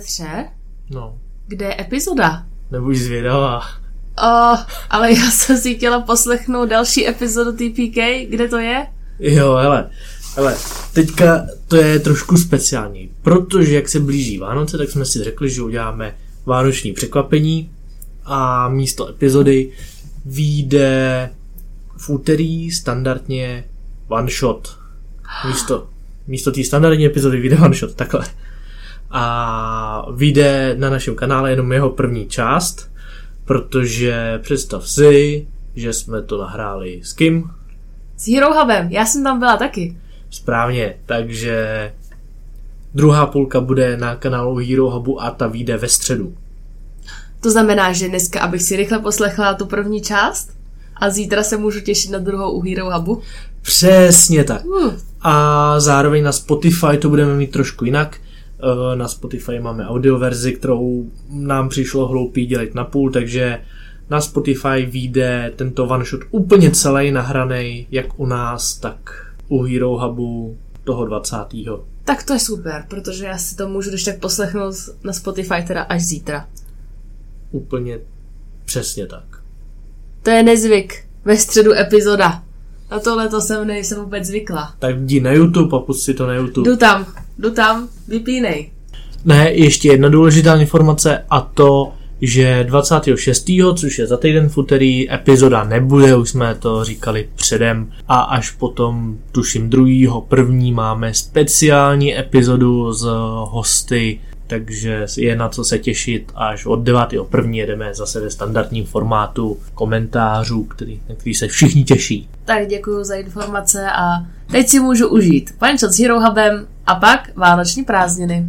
Petře, No, kde je epizoda? nebuď zvědavá. O, ale já jsem si chtěla poslechnout další epizodu TPK, kde to je? Jo, hele, hele, teďka to je trošku speciální, protože jak se blíží Vánoce, tak jsme si řekli, že uděláme vánoční překvapení a místo epizody vyjde v úterý standardně one shot. Místo, místo té standardní epizody vyjde one shot, takhle. A vyjde na našem kanále jenom jeho první část, protože představ si, že jsme to nahráli s kým? S Hero Hubem, já jsem tam byla taky. Správně, takže druhá půlka bude na kanálu Hero Hubu a ta vyjde ve středu. To znamená, že dneska, abych si rychle poslechla tu první část a zítra se můžu těšit na druhou u Hero Hubu. Přesně tak. Uh, A zároveň na Spotify to budeme mít trošku jinak. Eh, Na Spotify máme audioverzi, kterou nám přišlo hloupý dělit na půl, takže na Spotify vyjde tento one shot úplně celý nahraný, jak u nás, tak u Hero Hubu toho 20. tak to je super, protože já si to můžu když tak poslechnout na Spotify teda až zítra. Úplně přesně tak. To je nezvyk. Ve středu epizoda. Na tohle to jsem nejsem vůbec zvykla. Tak jdi na YouTube a pust si to na YouTube. Jdu tam, jdu tam, vypínej. Ne, ještě jedna důležitá informace a to, že 26. což je za týden v úterý, epizoda nebude, už jsme to říkali předem a až potom, tuším druhýho první, máme speciální epizodu s hosty, takže je na co se těšit až od 9. první jedeme zase ve standardním formátu komentářů, který, na který se všichni těší. Tak děkuji za informace a teď si můžu užít Pančot s Hero Hubem a pak vánoční prázdniny.